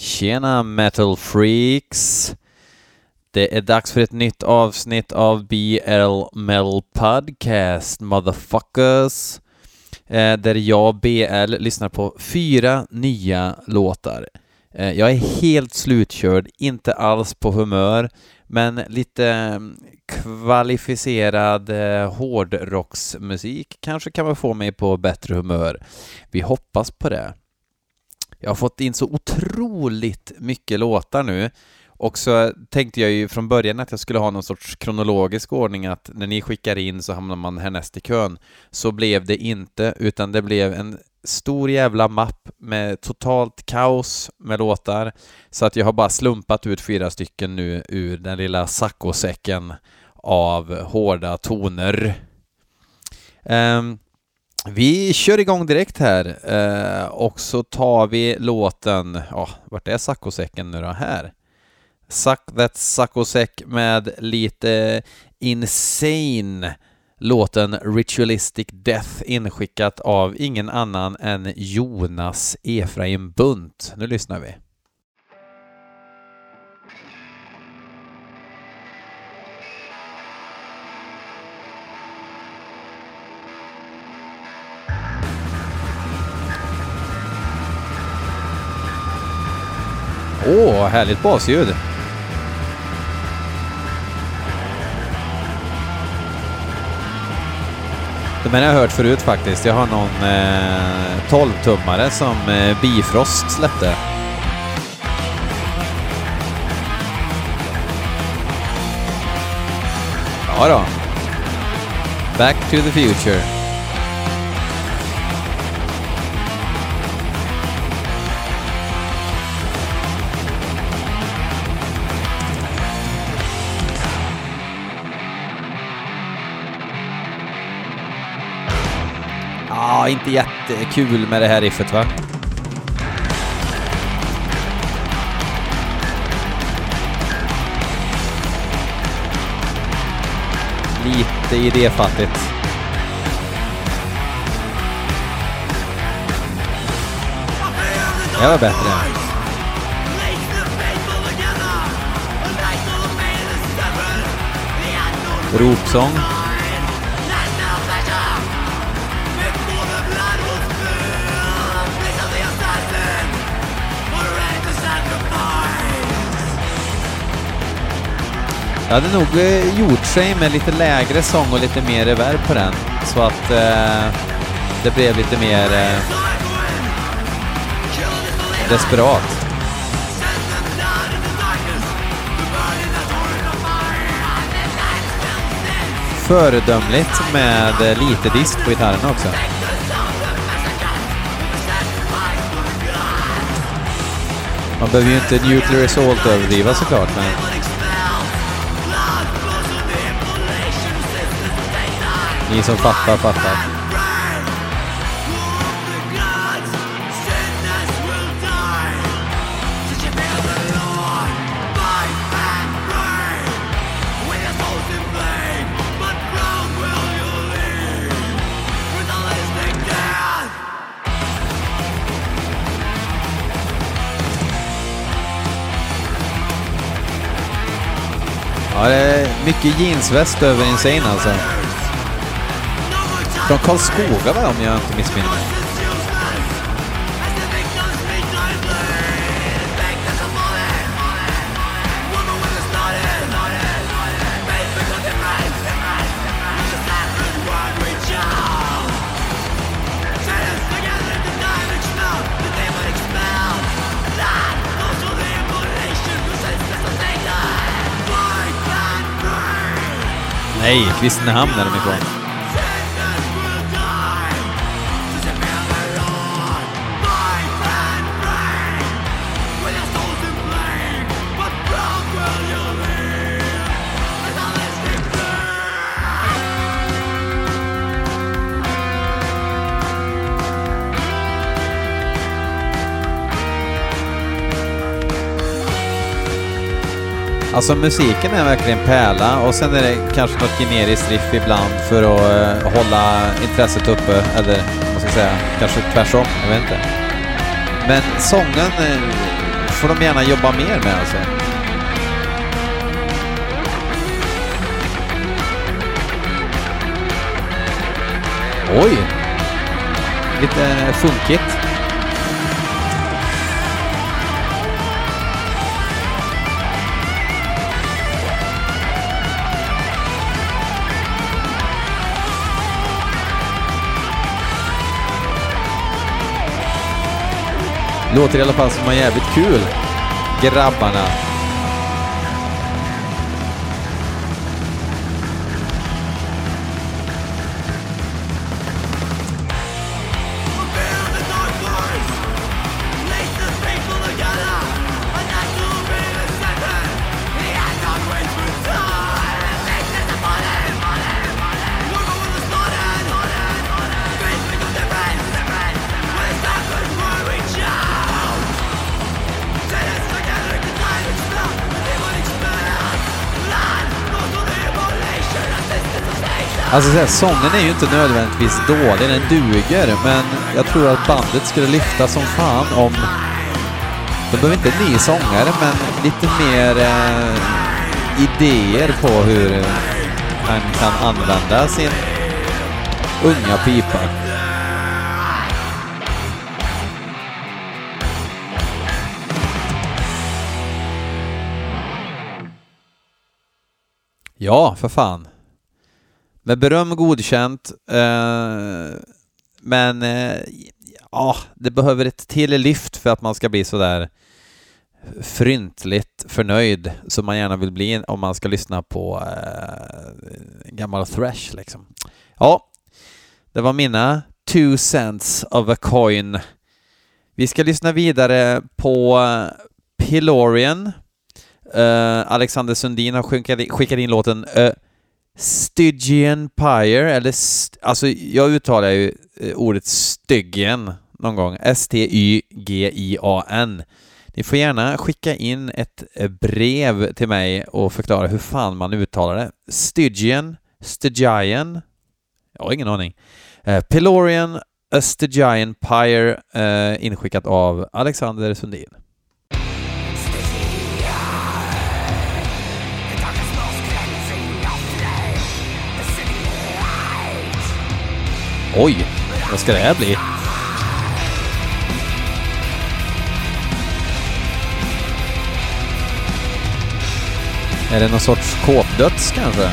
Tjena metal freaks! Det är dags för ett nytt avsnitt av BL Metal Podcast, motherfuckers. Eh, där jag, BL, lyssnar på fyra nya låtar. Eh, jag är helt slutkörd, inte alls på humör, men lite mm, kvalificerad eh, hårdrocksmusik kanske kan man få mig på bättre humör. Vi hoppas på det. Jag har fått in så otroligt mycket låtar nu och så tänkte jag ju från början att jag skulle ha någon sorts kronologisk ordning att när ni skickar in så hamnar man härnäst i kön. Så blev det inte, utan det blev en stor jävla mapp med totalt kaos med låtar. Så att jag har bara slumpat ut fyra stycken nu ur den lilla saccosäcken av hårda toner. Um, vi kör igång direkt här eh, och så tar vi låten, ja, oh, vart är saccosäcken nu då? Här. Suck That Saccosäck med lite insane låten Ritualistic Death inskickat av ingen annan än Jonas Efraim Bunt. Nu lyssnar vi. Åh, oh, härligt basljud! De här har jag hört förut faktiskt. Jag har någon eh, 12-tummare som eh, Bifrost släppte. Ja då. Back to the future. Ja, inte jättekul med det här riffet va? Lite idéfattigt. Det var bättre. Ropsång. Jag hade nog eh, gjort sig med lite lägre sång och lite mer reverb på den. Så att eh, det blev lite mer eh, desperat. Föredömligt med eh, lite disk på gitarren också. Man behöver ju inte Nuclear Assault överdriva såklart, men Ni som fattar, fattar. Ja, det är mycket jeansväst över Insane alltså. Från Karlskoga va, om jag inte missminner mig? Nej, Kristinehamn är de ifrån. Alltså musiken är verkligen pärla och sen är det kanske något generiskt riff ibland för att uh, hålla intresset uppe, eller vad ska jag säga, kanske tvärsom, jag vet inte. Men sången uh, får de gärna jobba mer med alltså. Oj! Lite funkigt. Låter i alla fall som en jävligt kul. Grabbarna. Alltså så här, sången är ju inte nödvändigtvis dålig, den duger, men jag tror att bandet skulle lyfta som fan om... De behöver inte en ny sångare, men lite mer eh, idéer på hur han kan använda sin unga pipa. Ja, för fan. Med beröm godkänt, eh, men eh, ja, det behöver ett till lyft för att man ska bli sådär fryntligt förnöjd som man gärna vill bli om man ska lyssna på eh, gammal thrash liksom. Ja, det var mina two cents of a coin. Vi ska lyssna vidare på eh, Pilorian. Eh, Alexander Sundin har skickat in låten eh, Stygian Pyre, eller st alltså jag uttalar ju eh, ordet Stygian någon gång. S-T-Y-G-I-A-N. Ni får gärna skicka in ett eh, brev till mig och förklara hur fan man uttalar det. Stygian, Stygian, jag har ingen aning. Uh, Pelorian, A Stygian Pyre, inskickat av Alexander Sundin. Oj, vad ska det här bli? Är det någon sorts kåpdöds kanske?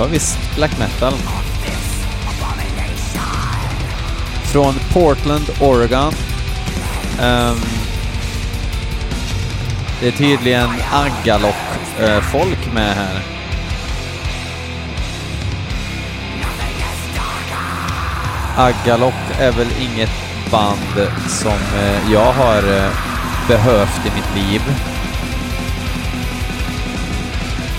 Var visst black metal. Från Portland, Oregon. Um, det är tydligen Aggalok-folk med här. Aggalok är väl inget band som eh, jag har eh, behövt i mitt liv.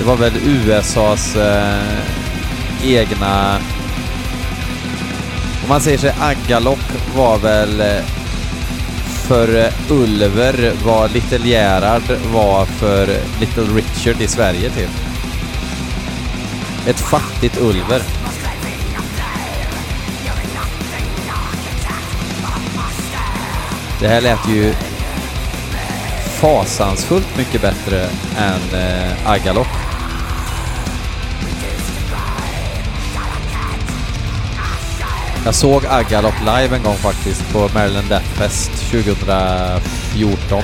Det var väl USAs eh, egna... Om man säger sig Aggalok var väl eh, för eh, Ulver vad Little Gerhard var för Little Richard i Sverige typ. Ett fattigt Ulver. Det här lät ju fasansfullt mycket bättre än eh, Aggalok. Jag såg Agalop live en gång faktiskt på Maryland Death Fest 2014.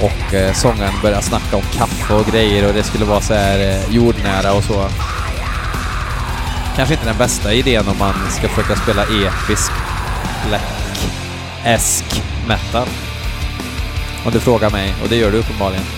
Och eh, sångaren började snacka om kaffe och grejer och det skulle vara så här eh, jordnära och så. Kanske inte den bästa idén om man ska försöka spela episk black-esk metal. Om du frågar mig, och det gör du uppenbarligen.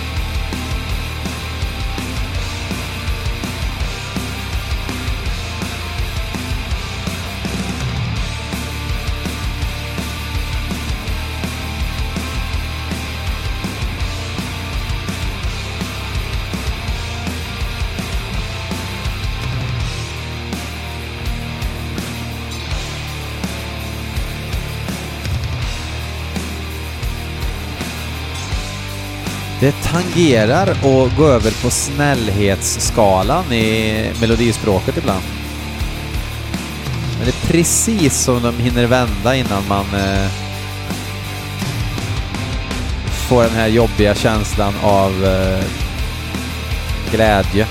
Det tangerar att gå över på snällhetsskalan i melodispråket ibland. Men det är precis som de hinner vända innan man eh, får den här jobbiga känslan av eh, glädje.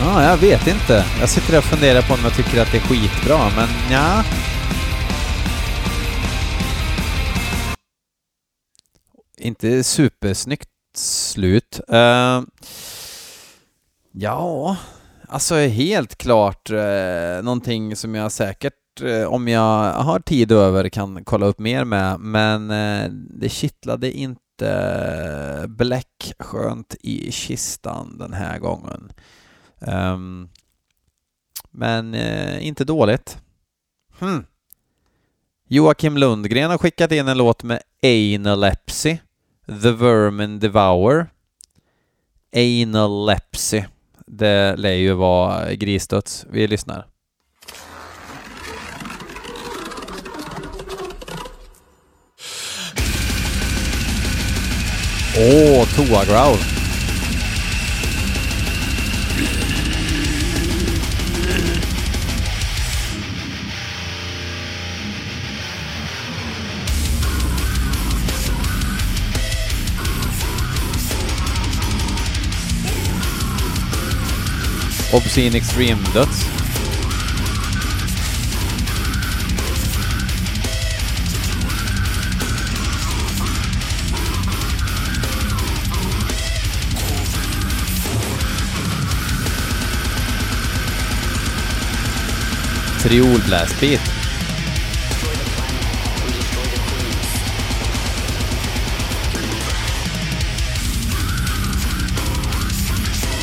Ja, jag vet inte. Jag sitter och funderar på om jag tycker att det är skitbra, men ja. Inte supersnyggt slut. Uh, ja, alltså helt klart uh, någonting som jag säkert uh, om jag har tid över kan kolla upp mer med, men uh, det kittlade inte bläckskönt i kistan den här gången. Um, men eh, inte dåligt. Hmm. Joakim Lundgren har skickat in en låt med Analepsy, The Vermin Devour. Analepsy. Det lär ju vara grisdöds. Vi lyssnar. Åh, oh, toa-growl. Obscene Extreme Döds. Triol Blast Beat.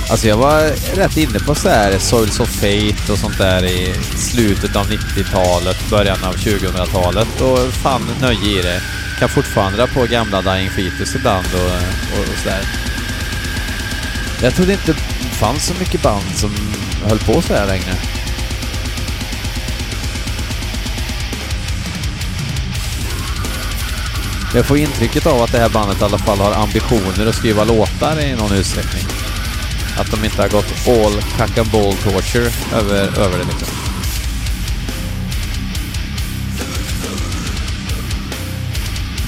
Alltså jag var rätt inne på så här Soils of Fate och sånt där i slutet av 90-talet, början av 2000-talet och fann nöje i det. Kan fortfarande dra på gamla Dying Fetus ibland och, och, och sådär. Jag trodde inte det fanns så mycket band som höll på så här längre. Jag får intrycket av att det här bandet i alla fall har ambitioner att skriva låtar i någon utsträckning. Att de inte har gått all cack and ball torture över, över det liksom.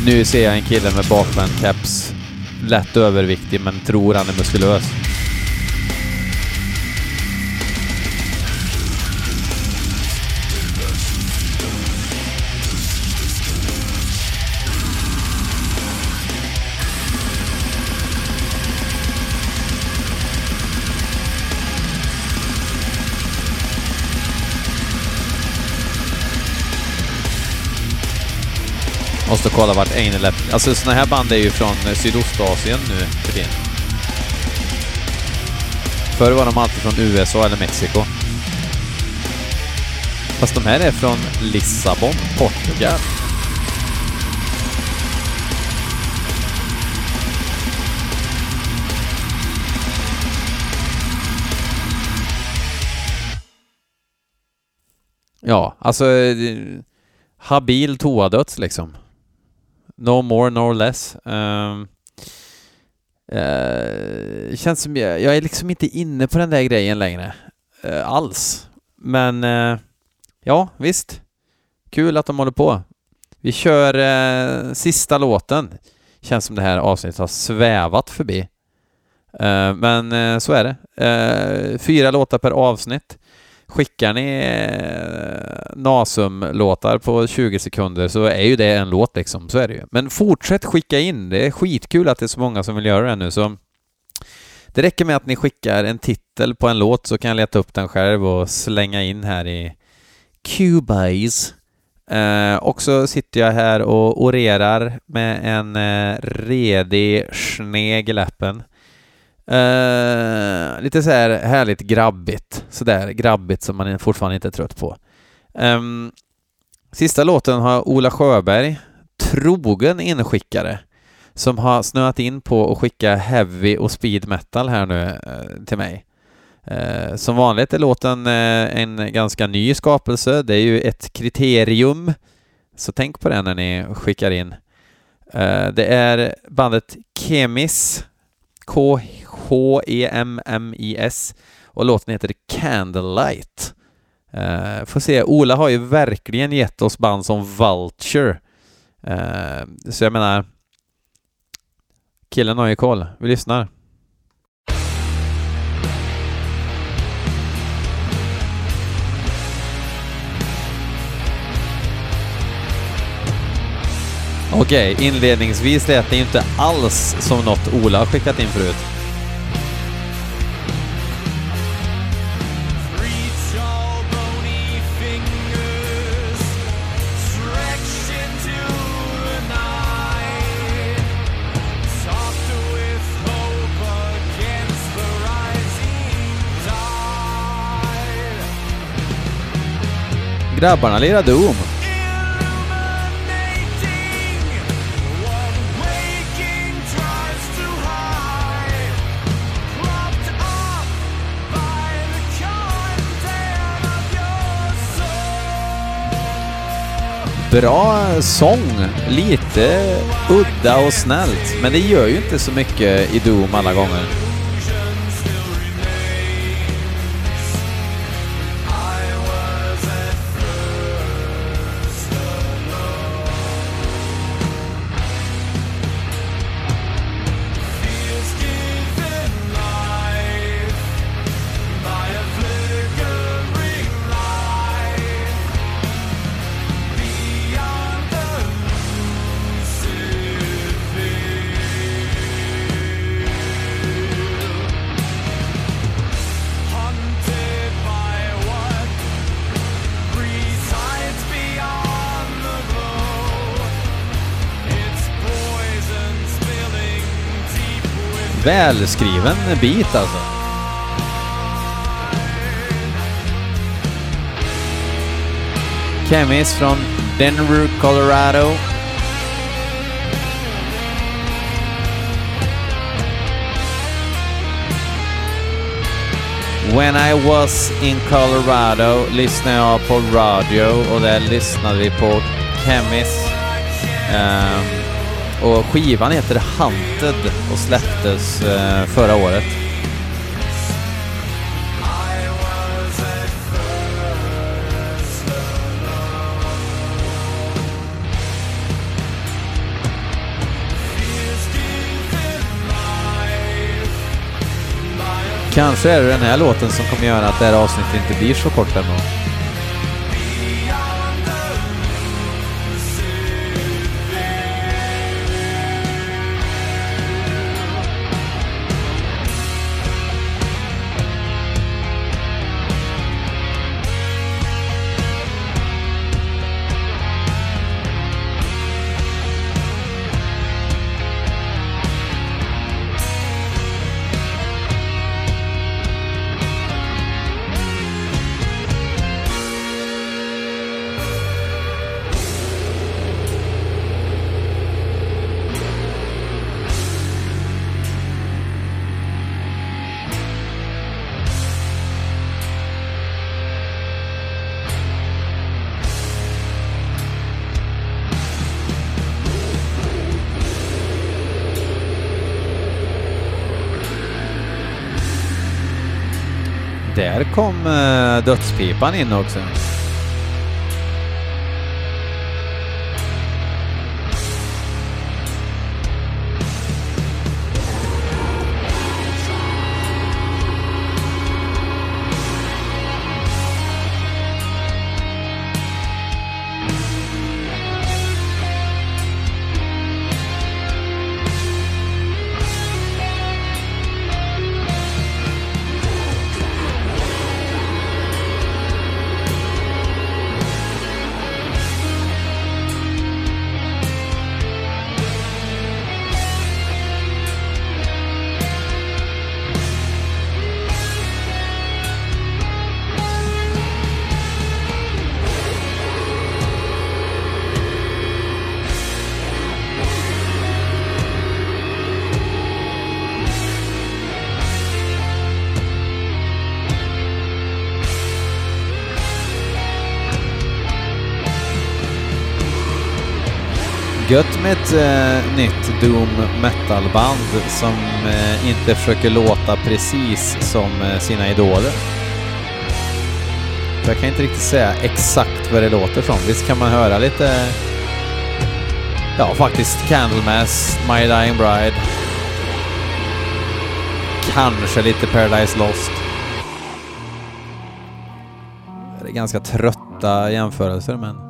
Nu ser jag en kille med bakvänd caps. Lätt överviktig men tror han är muskulös. Måste kolla vart Einelep... Alltså sådana här band är ju från eh, Sydostasien nu för tiden. Förr var de alltid från USA eller Mexiko. Fast de här är från Lissabon, Portugal. Ja, alltså eh, habil toadöds liksom. No more, no less. Um, uh, känns som jag, jag är liksom inte inne på den där grejen längre. Uh, alls. Men uh, ja, visst. Kul att de håller på. Vi kör uh, sista låten. Känns som det här avsnittet har svävat förbi. men så är det. fyra låtar per avsnitt. Skickar ni eh, Nasum-låtar på 20 sekunder så är ju det en låt liksom, så är det ju. Men fortsätt skicka in, det är skitkul att det är så många som vill göra det nu så det räcker med att ni skickar en titel på en låt så kan jag leta upp den själv och slänga in här i Cubase. Eh, och så sitter jag här och orerar med en eh, redig sneg i läppen. Uh, lite så här härligt grabbigt, sådär grabbigt som man fortfarande inte är trött på. Um, sista låten har Ola Sjöberg, trogen inskickare, som har snöat in på att skicka heavy och speed metal här nu uh, till mig. Uh, som vanligt är låten en ganska ny skapelse, det är ju ett kriterium, så tänk på det när ni skickar in. det är bandet Kemis, K H-E-M-M-I-S och låten heter Candlelight. Uh, får se, Ola har ju verkligen gett oss band som Vulture. Uh, så jag menar, killen har ju koll. Vi lyssnar. Okej, okay, inledningsvis lät det ju inte alls som något Ola har skickat in förut. Grabbarna lirar Doom. Bra sång, lite udda och snällt, men det gör ju inte så mycket i Doom alla gånger. Välskriven bit alltså. Kemis från Denver, Colorado. When I was in Colorado lyssnade jag på radio och där lyssnade vi på Kemis. Um, och skivan heter Hunted och släpptes eh, förra året. Kanske är det den här låten som kommer göra att det här avsnittet inte blir så kort ändå. Där kom eh, dödspipan in också. Ett eh, nytt doom metal-band som eh, inte försöker låta precis som eh, sina idoler. Jag kan inte riktigt säga exakt vad det låter som. Visst kan man höra lite... Ja, faktiskt Candlemass, My Dying Bride. Kanske lite Paradise Lost. Det är ganska trötta jämförelser, men...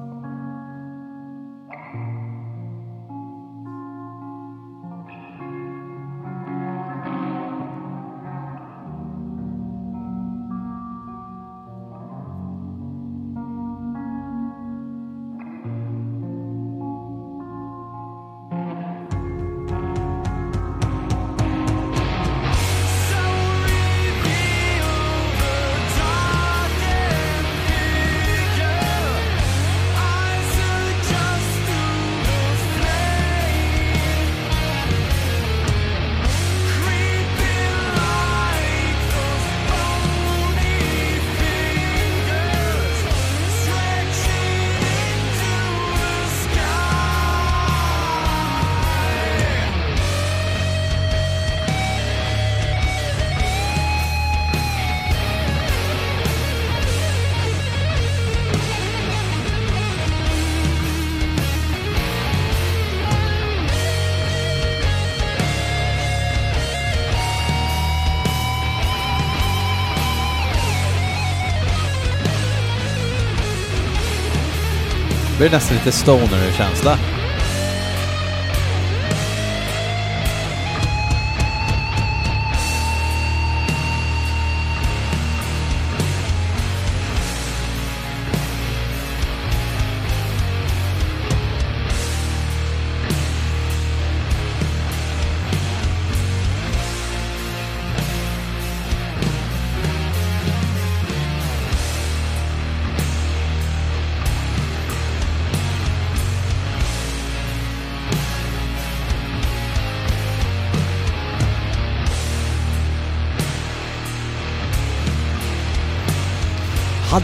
blir nästan lite stoner-känsla.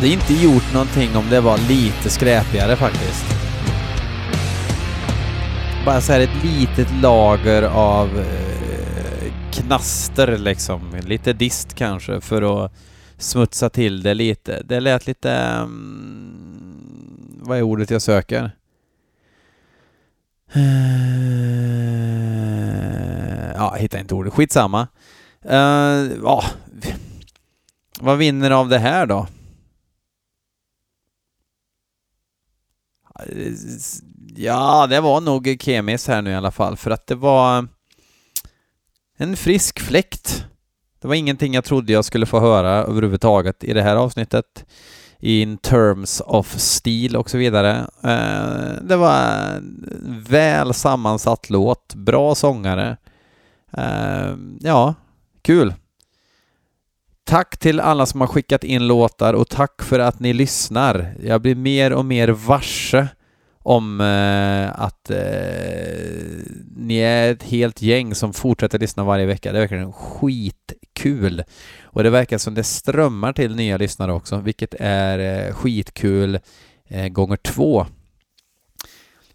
Hade inte gjort någonting om det var lite skräpigare faktiskt. Bara så här ett litet lager av eh, knaster liksom. Lite dist kanske för att smutsa till det lite. Det lät lite... Mm, vad är ordet jag söker? Eh, ja, hittar inte ordet. Skitsamma. Uh, ja. Vad vinner av det här då? Ja, det var nog Kemis här nu i alla fall, för att det var en frisk fläkt. Det var ingenting jag trodde jag skulle få höra överhuvudtaget i det här avsnittet. In terms of stil och så vidare. Eh, det var en väl sammansatt låt, bra sångare. Eh, ja, kul. Tack till alla som har skickat in låtar och tack för att ni lyssnar. Jag blir mer och mer varse om eh, att eh, ni är ett helt gäng som fortsätter lyssna varje vecka. Det är verkligen skitkul. Och det verkar som det strömmar till nya lyssnare också, vilket är eh, skitkul eh, gånger två.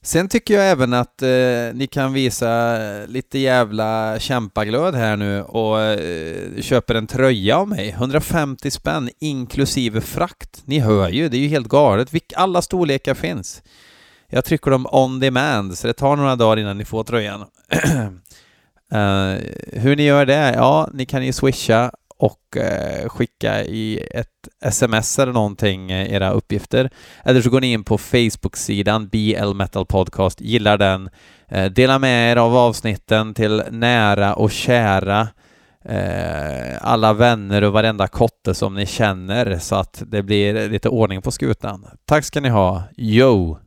Sen tycker jag även att eh, ni kan visa lite jävla kämpaglöd här nu och eh, köper en tröja av mig. 150 spänn inklusive frakt. Ni hör ju, det är ju helt galet. Vilk, alla storlekar finns. Jag trycker dem on demand, så det tar några dagar innan ni får tröjan. uh, hur ni gör det? Ja, ni kan ju swisha och eh, skicka i ett sms eller någonting eh, era uppgifter. Eller så går ni in på Facebook-sidan BL Metal Podcast, gillar den, eh, dela med er av avsnitten till nära och kära eh, alla vänner och varenda kotte som ni känner så att det blir lite ordning på skutan. Tack ska ni ha. Yo!